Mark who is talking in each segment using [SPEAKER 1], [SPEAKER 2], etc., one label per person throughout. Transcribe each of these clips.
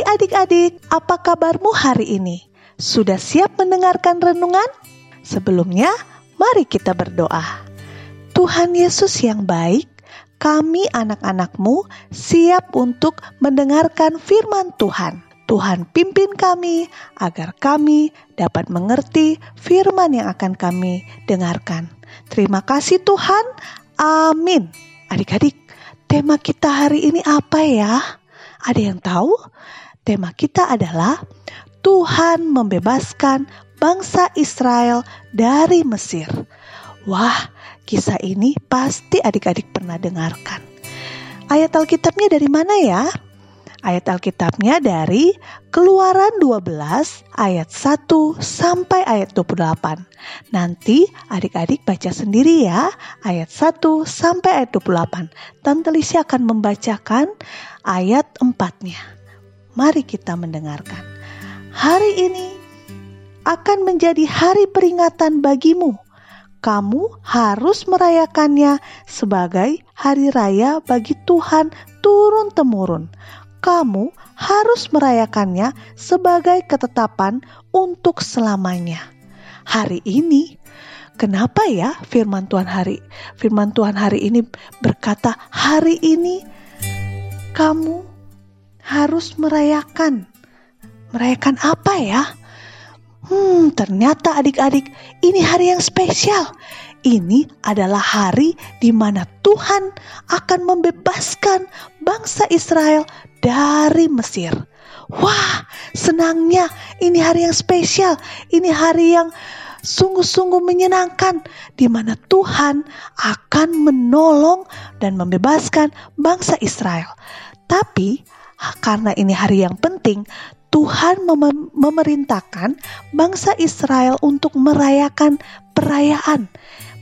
[SPEAKER 1] adik-adik, apa kabarmu hari ini? Sudah siap mendengarkan renungan? Sebelumnya, mari kita berdoa. Tuhan Yesus yang baik, kami anak-anakmu siap untuk mendengarkan firman Tuhan. Tuhan pimpin kami agar kami dapat mengerti firman yang akan kami dengarkan. Terima kasih Tuhan. Amin. Adik-adik, tema kita hari ini apa ya? Ada yang tahu? Tema kita adalah Tuhan membebaskan bangsa Israel dari Mesir. Wah, kisah ini pasti adik-adik pernah dengarkan. Ayat Alkitabnya dari mana ya? Ayat Alkitabnya dari Keluaran 12 ayat 1 sampai ayat 28. Nanti adik-adik baca sendiri ya ayat 1 sampai ayat 28. Tante Lisi akan membacakan ayat 4-nya. Mari kita mendengarkan. Hari ini akan menjadi hari peringatan bagimu. Kamu harus merayakannya sebagai hari raya bagi Tuhan turun-temurun kamu harus merayakannya sebagai ketetapan untuk selamanya. Hari ini, kenapa ya firman Tuhan hari firman Tuhan hari ini berkata hari ini kamu harus merayakan. Merayakan apa ya? Hmm, ternyata adik-adik ini hari yang spesial. Ini adalah hari di mana Tuhan akan membebaskan bangsa Israel dari Mesir. Wah, senangnya ini hari yang spesial. Ini hari yang sungguh-sungguh menyenangkan di mana Tuhan akan menolong dan membebaskan bangsa Israel. Tapi karena ini hari yang penting, Tuhan mem memerintahkan bangsa Israel untuk merayakan perayaan.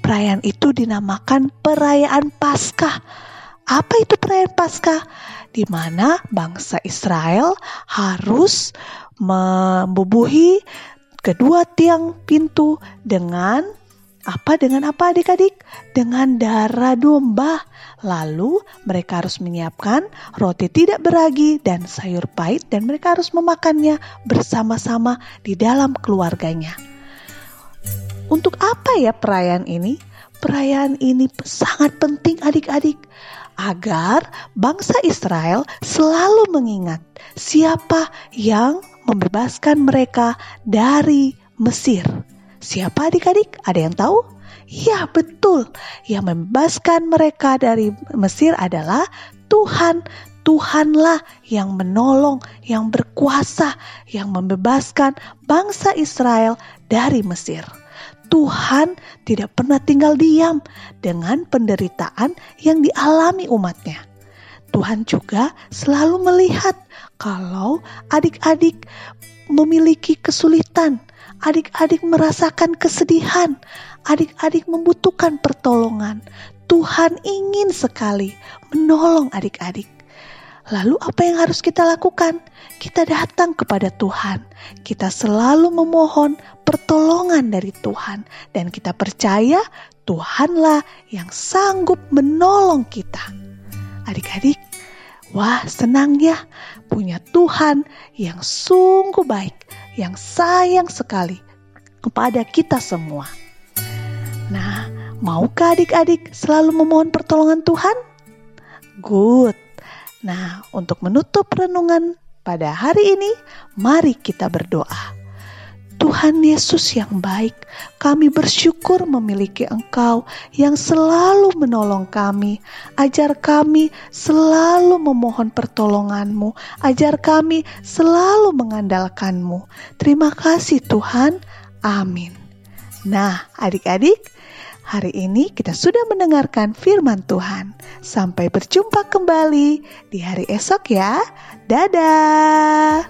[SPEAKER 1] Perayaan itu dinamakan perayaan Paskah. Apa itu perayaan Paskah? Di mana bangsa Israel harus membubuhi kedua tiang pintu dengan apa dengan apa adik-adik? Dengan darah domba. Lalu mereka harus menyiapkan roti tidak beragi dan sayur pahit dan mereka harus memakannya bersama-sama di dalam keluarganya. Untuk apa ya perayaan ini? Perayaan ini sangat penting adik-adik agar bangsa Israel selalu mengingat siapa yang membebaskan mereka dari Mesir. Siapa adik-adik? Ada yang tahu? Ya, betul. Yang membebaskan mereka dari Mesir adalah Tuhan. Tuhanlah yang menolong, yang berkuasa, yang membebaskan bangsa Israel dari Mesir. Tuhan tidak pernah tinggal diam dengan penderitaan yang dialami umatnya. Tuhan juga selalu melihat kalau adik-adik memiliki kesulitan, adik-adik merasakan kesedihan, adik-adik membutuhkan pertolongan. Tuhan ingin sekali menolong adik-adik. Lalu apa yang harus kita lakukan? Kita datang kepada Tuhan. Kita selalu memohon pertolongan dari Tuhan dan kita percaya Tuhanlah yang sanggup menolong kita. Adik-adik, wah senang ya punya Tuhan yang sungguh baik, yang sayang sekali kepada kita semua. Nah, maukah adik-adik selalu memohon pertolongan Tuhan? Good. Nah, untuk menutup renungan pada hari ini, mari kita berdoa. Tuhan Yesus yang baik, kami bersyukur memiliki Engkau yang selalu menolong kami. Ajar kami selalu memohon pertolonganmu. Ajar kami selalu mengandalkanmu. Terima kasih Tuhan. Amin. Nah, adik-adik, Hari ini kita sudah mendengarkan firman Tuhan. Sampai berjumpa kembali di hari esok ya. Dadah.